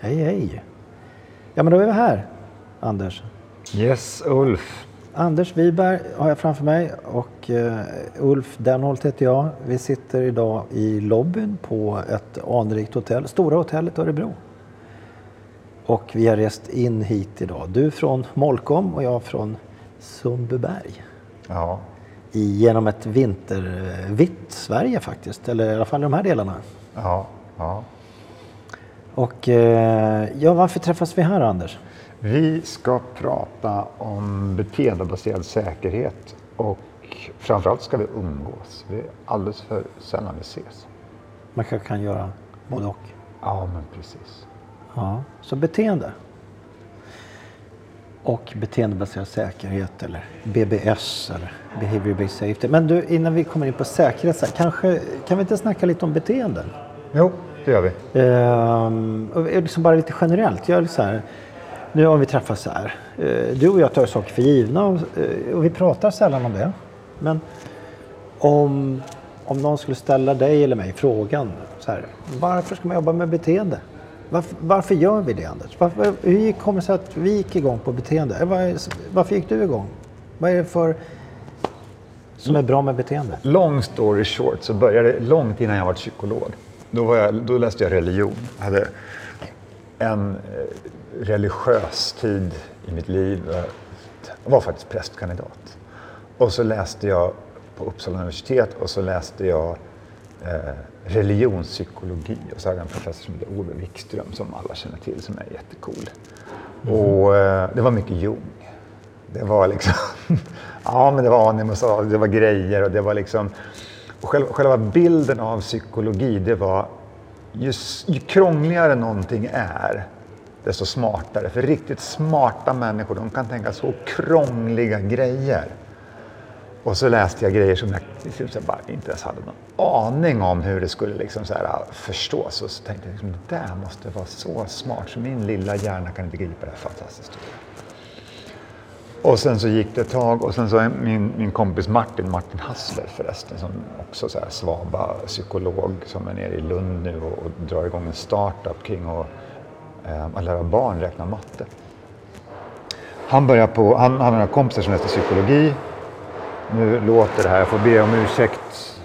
Hej, hej. Ja, men då är vi här, Anders. Yes, Ulf. Anders Wiberg har jag framför mig och uh, Ulf Denholt heter jag. Vi sitter idag i lobbyn på ett anrikt hotell, Stora hotellet Örebro. Och vi har rest in hit idag. Du från Molkom och jag från Sundbyberg. Ja. Genom ett vintervitt Sverige faktiskt, eller i alla fall i de här delarna. Ja, ja. Och eh, ja, varför träffas vi här Anders? Vi ska prata om beteendebaserad säkerhet och framförallt ska vi umgås. Vi är alldeles för sällan vi ses. Man kanske kan göra både och. Ja, men precis. Ja, så beteende. Och beteendebaserad säkerhet eller BBS eller Behavior Based Safety. Men du, innan vi kommer in på säkerhet, så här, kanske kan vi inte snacka lite om beteenden? Jo, det gör vi. Ehm, och liksom bara lite generellt. Jag är så här, nu har vi träffats så här. Eh, du och jag tar saker för givna och, eh, och vi pratar sällan om det. Men om, om någon skulle ställa dig eller mig frågan så här, varför ska man jobba med beteende? Varför, varför gör vi det Anders? Varför, hur kommer det sig att vi gick igång på beteende? Eh, var, varför gick du igång? Vad är det för som är bra med beteende? Long story short så började det långt innan jag var psykolog. Då, jag, då läste jag religion. Jag hade en religiös tid i mitt liv. Jag var faktiskt prästkandidat. Och så läste jag på Uppsala universitet och så läste jag eh, religionspsykologi. Och så hade jag en professor som heter Ove Wikström som alla känner till som är jättecool. Mm. Och eh, det var mycket Jung. Det var liksom, ja men det var animus, det var grejer och det var liksom, själva, själva bilden av psykologi det var ju, ju krångligare någonting är, desto smartare. För riktigt smarta människor, de kan tänka så krångliga grejer. Och så läste jag grejer som jag liksom bara inte ens hade någon aning om hur det skulle liksom så här ah, förstås. Och så tänkte jag liksom, det där måste vara så smart så min lilla hjärna kan inte gripa det här fantastiskt. Och sen så gick det ett tag och sen så min, min kompis Martin, Martin Hassler förresten, som också så här svaba psykolog som är nere i Lund nu och, och drar igång en startup kring att, eh, att lära barn räkna matte. Han, börjar på, han, han har några kompisar som läste psykologi. Nu låter det här, jag får be om ursäkt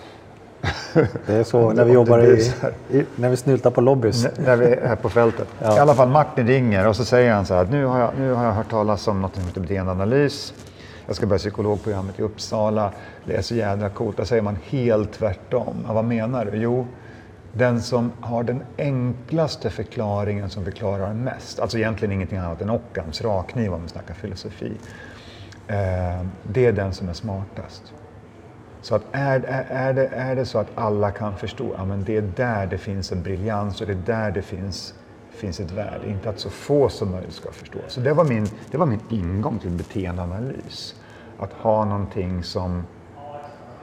det är så när vi jobbar i, i, när vi snyltar på lobbys. N när vi är på fältet. Ja. I alla fall Martin ringer och så säger han så här att nu har jag, nu har jag hört talas om något som heter beteendeanalys. Jag ska börja psykologprogrammet i Uppsala. Det är så jädra coolt. Där säger man helt tvärtom. Ja, vad menar du? Jo, den som har den enklaste förklaringen som förklarar mest. Alltså egentligen ingenting annat än Occams rakkniv om vi snackar filosofi. Eh, det är den som är smartast. Så att är, är, är, det, är det så att alla kan förstå, ja men det är där det finns en briljans och det är där det finns, finns ett värde. Inte att så få som möjligt ska förstå. Så det var min, det var min ingång till beteendeanalys. Att ha någonting som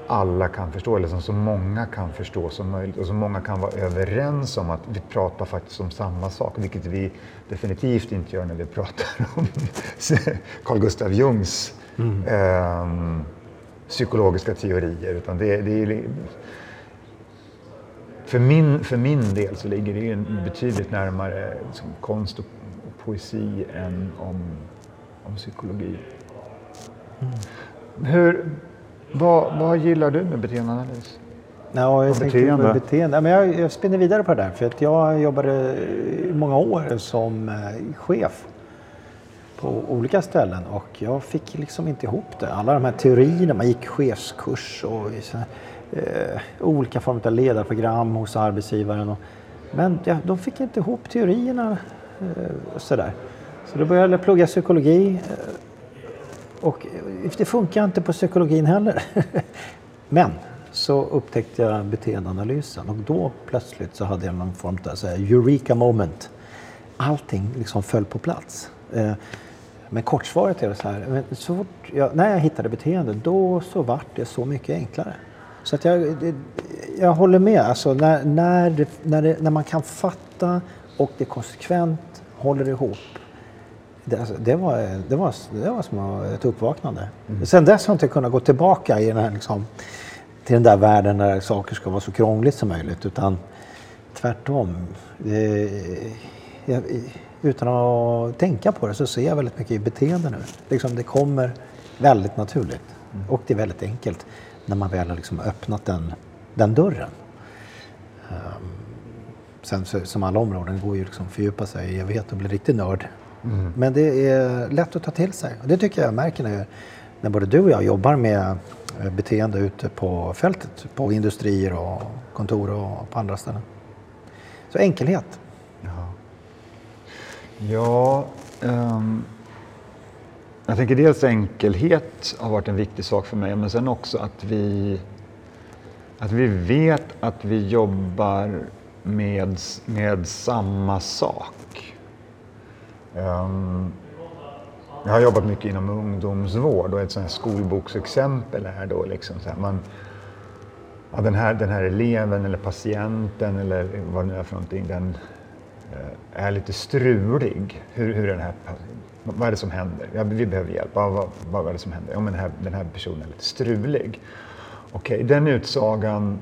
alla kan förstå, eller som så många kan förstå som möjligt och så många kan vara överens om att vi pratar faktiskt om samma sak, vilket vi definitivt inte gör när vi pratar om Carl Gustav Jungs mm. eh, psykologiska teorier. Utan det, det är, för, min, för min del så ligger det betydligt närmare liksom, konst och, och, poesi än om, om psykologi. Mm. Hur, vad, vad gillar du med beteendeanalys? Ja, jag beteende. Med beteende. Men jag, jag spinner vidare på det där. För att jag jobbade i många år som eh, chef på olika ställen och jag fick liksom inte ihop det. Alla de här teorierna, man gick chefskurs och eh, olika former av ledarprogram hos arbetsgivaren. Och, men ja, de fick inte ihop teorierna eh, sådär. Så då började jag plugga psykologi eh, och det funkar inte på psykologin heller. men så upptäckte jag beteendeanalysen och då plötsligt så hade jag någon form av så här, eureka moment. Allting liksom föll på plats. Eh, men kortsvaret är så här, så fort jag, när jag hittade beteende då så vart det så mycket enklare. Så att jag, jag håller med, alltså när, när, det, när, det, när man kan fatta och det konsekvent håller ihop. Det, alltså, det, var, det, var, det var som ett uppvaknande. Mm. Sen dess har jag inte kunnat gå tillbaka i den här, liksom, till den där världen där saker ska vara så krångligt som möjligt utan tvärtom. Jag, utan att tänka på det så ser jag väldigt mycket i beteende nu. Liksom det kommer väldigt naturligt. Mm. Och det är väldigt enkelt när man väl har liksom öppnat den, den dörren. Um, sen så, som alla områden går ju liksom att fördjupa sig i evighet och bli riktigt nörd. Mm. Men det är lätt att ta till sig. Och det tycker jag märker när, när både du och jag jobbar med eh, beteende ute på fältet. På industrier och kontor och på andra ställen. Så enkelhet. Ja, um, jag tänker dels enkelhet har varit en viktig sak för mig, men sen också att vi, att vi vet att vi jobbar med, med samma sak. Um, jag har jobbat mycket inom ungdomsvård och ett sånt här skolboksexempel är då liksom så här, man, ja, den, här, den här eleven eller patienten eller vad det nu är för någonting, den är lite strulig. Hur, hur den här, vad är det som händer? Ja, vi behöver hjälp. Ja, vad, vad är det som händer? Ja, men den här, den här personen är lite strulig. Okej, okay, den utsagan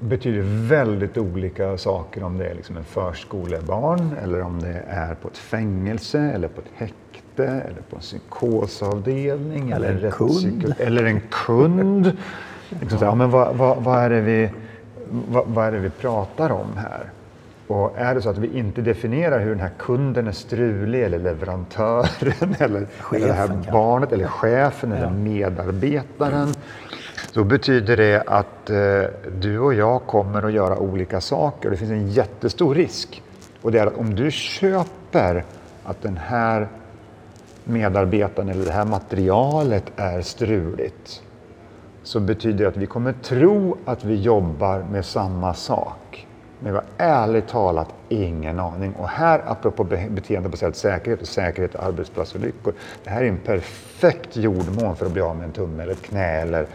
betyder väldigt olika saker om det är liksom en förskolebarn eller om det är på ett fängelse eller på ett häkte eller på en psykosavdelning eller, eller en kund. Eller en kund. liksom så, ja, men vad, vad, vad, är det vi, vad, vad är det vi pratar om här? Och är det så att vi inte definierar hur den här kunden är strulig eller leverantören eller, eller det här barnet eller chefen ja. eller medarbetaren så betyder det att eh, du och jag kommer att göra olika saker. Det finns en jättestor risk. Och det är att om du köper att den här medarbetaren eller det här materialet är struligt så betyder det att vi kommer tro att vi jobbar med samma sak. Men vi har ärligt talat ingen aning. Och här, apropå beteendebaserad säkerhet och säkerhet i arbetsplatsolyckor, det här är en perfekt jordmån för att bli av med en tumme eller ett knä eller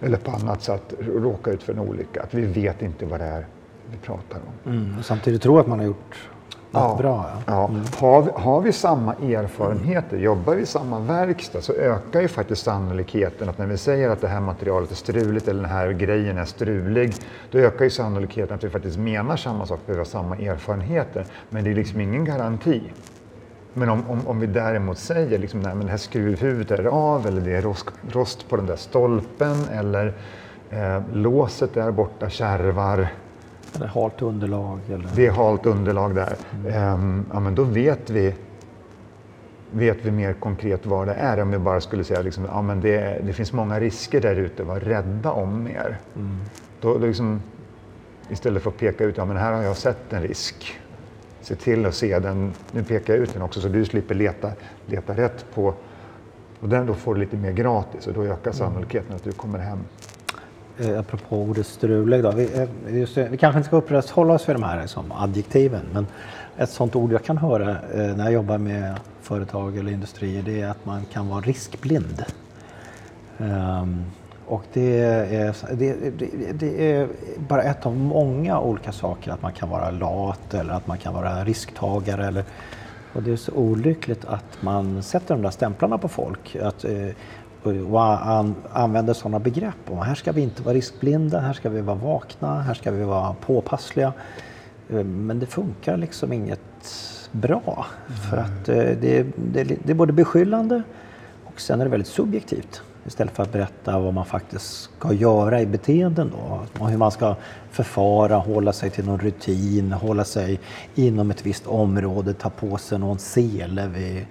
eller på annat sätt råka ut för en olycka. Att vi vet inte vad det är vi pratar om. Mm, och samtidigt tro att man har gjort ja, bra. Ja. Mm. Har, vi, har vi samma erfarenheter, jobbar vi i samma verkstad så ökar ju faktiskt sannolikheten att när vi säger att det här materialet är struligt eller den här grejen är strulig, då ökar ju sannolikheten att vi faktiskt menar samma sak, att vi har samma erfarenheter. Men det är liksom ingen garanti. Men om, om, om vi däremot säger liksom, nej, men det här skruvhuvudet är av eller det är rost, rost på den där stolpen eller eh, låset är borta, kärvar. Eller halt underlag. Eller... Det är halt underlag där. Mm. Eh, ja, men då vet vi, vet vi mer konkret vad det är. Om vi bara skulle säga liksom, ja, men det, det finns många risker där ute, var rädda om mer. Mm. Då, då liksom, istället för att peka ut, ja men här har jag sett en risk se till att se den. Nu pekar jag ut den också så du slipper leta, leta rätt på och den då får du lite mer gratis och då ökar sannolikheten att du kommer hem. Eh, apropå ordet strulig då. Vi, eh, just, vi kanske inte ska upprätthålla oss vid de här liksom, adjektiven men ett sånt ord jag kan höra eh, när jag jobbar med företag eller industrier det är att man kan vara riskblind. Um, och det är, det, det, det är, bara ett av många olika saker, att man kan vara lat eller att man kan vara risktagare. Eller, och det är så olyckligt att man sätter de där stämplarna på folk. Att, eh, och an, använder sådana begrepp. Och här ska vi inte vara riskblinda, här ska vi vara vakna, här ska vi vara påpassliga. Eh, men det funkar liksom inget bra. Mm. För att eh, det, det, det är både beskyllande och sen är det väldigt subjektivt. Istället för att berätta vad man faktiskt ska göra i beteenden då. Och hur man ska förfara, hålla sig till någon rutin, hålla sig inom ett visst område, ta på sig någon sele vid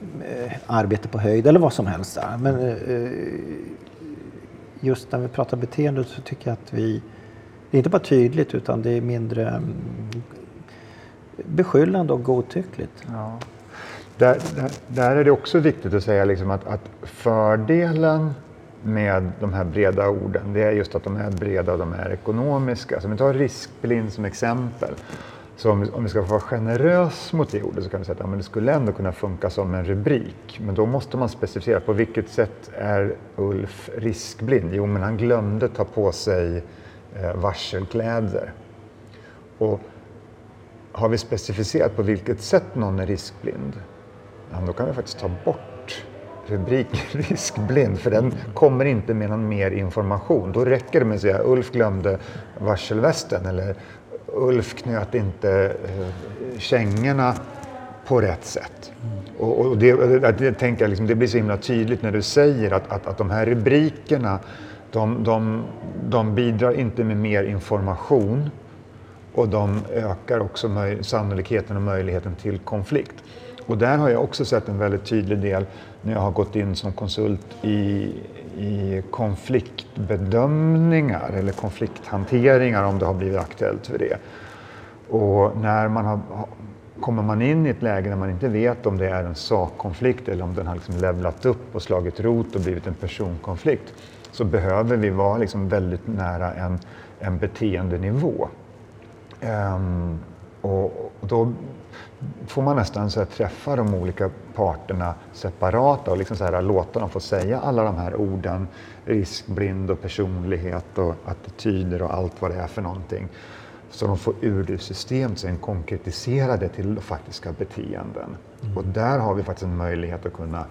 Eh, arbete på höjd eller vad som helst. Men eh, just när vi pratar beteende så tycker jag att vi, det är inte bara tydligt utan det är mindre mm, beskyllande och godtyckligt. Ja. Där, där, där, är det också viktigt att säga liksom att, att, fördelen med de här breda orden, det är just att de är breda och de är ekonomiska. Så om vi tar riskblind som exempel. Så om vi, om vi ska vara generös mot det ordet så kan vi säga att ja, men det skulle ändå kunna funka som en rubrik. Men då måste man specificera på vilket sätt är Ulf riskblind? Jo, men han glömde ta på sig eh, varselkläder. Och har vi specificerat på vilket sätt någon är riskblind, ja, då kan vi faktiskt ta bort rubriken riskblind för den kommer inte med någon mer information. Då räcker det med att säga Ulf glömde varselvästen eller Ulf knöt inte eh, kängorna på rätt sätt. Mm. Och, och det, det, tänker jag liksom, det blir så himla tydligt när du säger att, att, att de här rubrikerna de, de, de bidrar inte med mer information och de ökar också sannolikheten och möjligheten till konflikt. Och där har jag också sett en väldigt tydlig del när jag har gått in som konsult i, i konfliktbedömningar eller konflikthanteringar om det har blivit aktuellt för det. Och när man har, kommer man in i ett läge där man inte vet om det är en sakkonflikt eller om den har liksom levlat upp och slagit rot och blivit en personkonflikt så behöver vi vara liksom väldigt nära en, en beteendenivå. Um, och, då får man nästan så träffa de olika parterna separata och liksom så här, låta dem få säga alla de här orden. Riskblind och personlighet och attityder och allt vad det är för någonting. Så de får ur det systemet sen konkretisera det till faktiska beteenden. Mm. Och där har vi faktiskt en möjlighet att kunna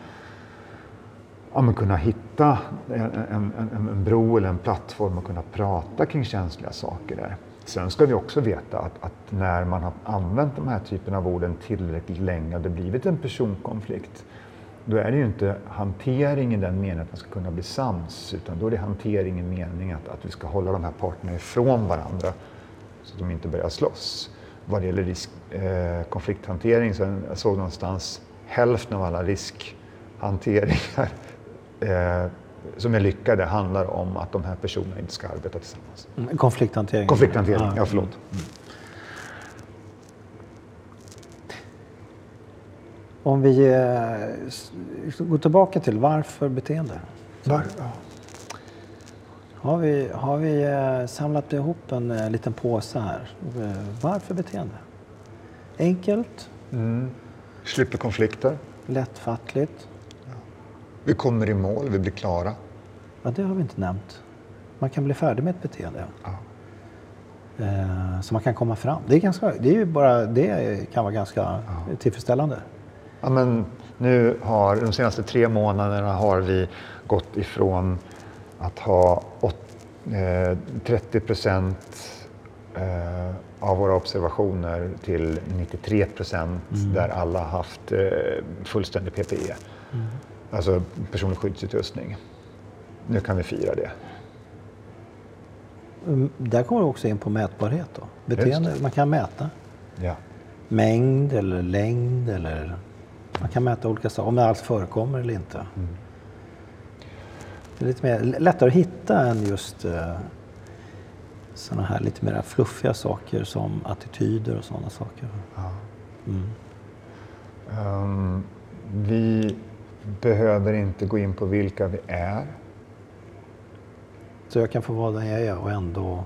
ja, kunna hitta en, en, en, en bro eller en plattform och kunna prata kring känsliga saker där. Sen ska vi också veta att, att, när man har använt de här typen av orden tillräckligt länge och det blivit en personkonflikt, då är det ju inte hantering i den meningen att man ska kunna bli sams, utan då är det hantering i meningen att, att vi ska hålla de här parterna ifrån varandra så att de inte börjar slåss. Vad det gäller risk, eh, konflikthantering så jag såg någonstans hälften av alla riskhanteringar eh, som är lyckade handlar om att de här personerna inte ska arbeta tillsammans. Mm, konflikthantering? Konflikthantering, ja, ja förlåt. Mm. Om vi eh, går tillbaka till varför beteende? Var, ja. Har vi, har vi eh, samlat ihop en eh, liten påse här? Eh, varför beteende? Enkelt? Mm. Slipper konflikter. Lättfattligt. Vi kommer i mål, vi blir klara. Ja, det har vi inte nämnt. Man kan bli färdig med ett beteende. Ja. Eh, så man kan komma fram. Det, är ganska, det, är ju bara, det kan vara ganska ja. tillfredsställande. Ja, men nu har, de senaste tre månaderna har vi gått ifrån att ha åt, eh, 30 procent eh, av våra observationer till 93 procent mm. där alla haft eh, fullständig PPE. Mm. Alltså personlig skyddsutrustning. Nu kan vi fira det. Mm, där kommer du också in på mätbarhet. Då. Beteende, man kan mäta. Ja. Mängd eller längd eller man kan mäta olika saker, om det alls förekommer eller inte. Mm. Det är lite mer, lättare att hitta än just uh, sådana här lite mer fluffiga saker som attityder och sådana saker. Ja. Mm. Um, vi behöver inte gå in på vilka vi är. Så jag kan få vara den jag är och ändå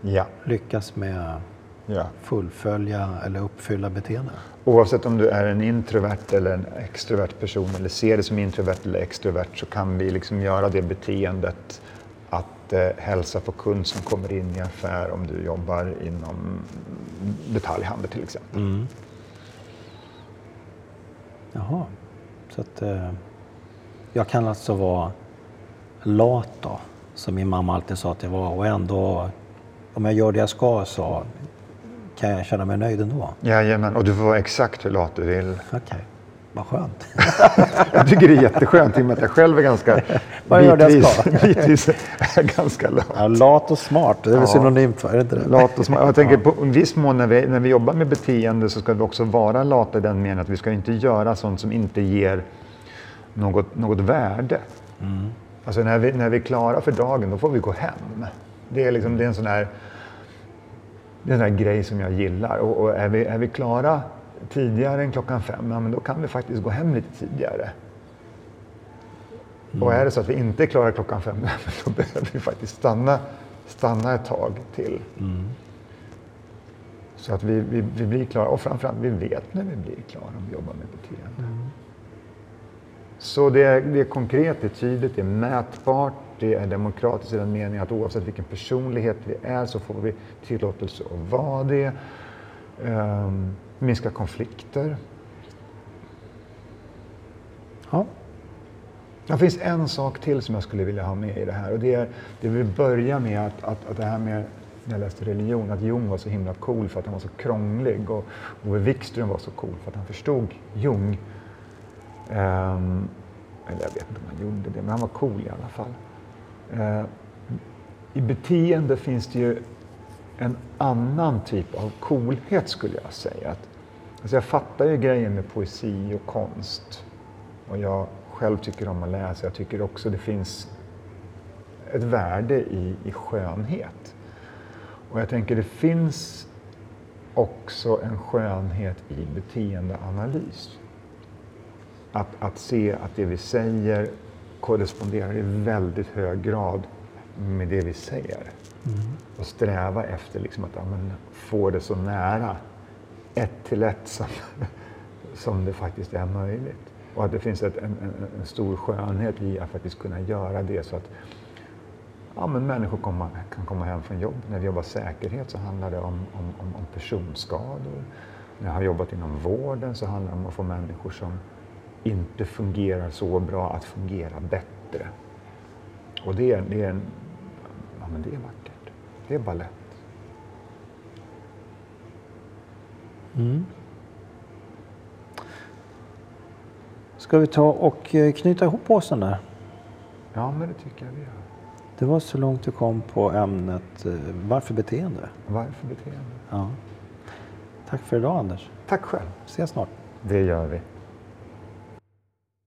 ja. lyckas med ja. fullfölja eller uppfylla beteenden? Oavsett om du är en introvert eller en extrovert person eller ser det som introvert eller extrovert så kan vi liksom göra det beteendet att eh, hälsa på kund som kommer in i affär om du jobbar inom detaljhandel till exempel. Mm. Jaha. Så att, eh, jag kan alltså vara lat då, som min mamma alltid sa att jag var och ändå, om jag gör det jag ska så kan jag känna mig nöjd ändå. Jajamän, och du får vara exakt hur lat du vill. Okej, okay. vad skönt. jag tycker det är jätteskönt i och med att jag själv är ganska Vad gör det jag ska? bitvis är ganska lat. Ja, lat och smart, det är väl ja. synonymt för, är det inte det? Lat och smart. Jag tänker på en viss mån när vi, när vi jobbar med beteende så ska vi också vara lata i den meningen att vi ska inte göra sånt som inte ger något, något värde. Mm. Alltså när vi, när vi är klara för dagen, då får vi gå hem. Det är, liksom, det är en sån här, det är en sån här grej som jag gillar. Och, och är, vi, är vi klara tidigare än klockan fem, ja, men då kan vi faktiskt gå hem lite tidigare. Mm. Och är det så att vi inte klarar klockan fem, då behöver vi faktiskt stanna, stanna ett tag till. Mm. Så att vi, vi, vi, blir klara, och framförallt vi vet när vi blir klara om vi jobbar med beteende. Mm. Så det är, det är konkret, det är tydligt, det är mätbart, det är demokratiskt i den meningen att oavsett vilken personlighet vi är så får vi tillåtelse att vara det. Um, minska konflikter. Ja. Det finns en sak till som jag skulle vilja ha med i det här och det är det vi börjar med att, att, att det här med när jag läste religion att Jung var så himla cool för att han var så krånglig och Ove Wikström var så cool för att han förstod Jung. Um, eller jag vet inte om han gjorde det, men han var cool i alla fall. Uh, I beteende finns det ju en annan typ av coolhet skulle jag säga. Att, alltså jag fattar ju grejen med poesi och konst. Och jag själv tycker om att läsa. Jag tycker också det finns ett värde i, i skönhet. Och jag tänker det finns också en skönhet i beteendeanalys. Att, att se att det vi säger korresponderar i väldigt hög grad med det vi säger. Mm. Och sträva efter liksom att ja, få det så nära ett till ett som, som det faktiskt är möjligt. Och att det finns ett, en, en, en, stor skönhet i att faktiskt kunna göra det så att ja, men människor komma, kan komma hem från jobb. När vi jobbar säkerhet så handlar det om, om, om, om personskador. När jag har jobbat inom vården så handlar det om att få människor som inte fungerar så bra att fungera bättre. Och det, det, är, en, ja, men det är vackert. Det är balett. Mm. Ska vi ta och eh, knyta ihop påsen där? Ja, men det tycker jag vi gör. Det var så långt du kom på ämnet eh, varför beteende? Varför beteende? Ja. Tack för idag Anders. Tack själv. Ses snart. Det gör vi.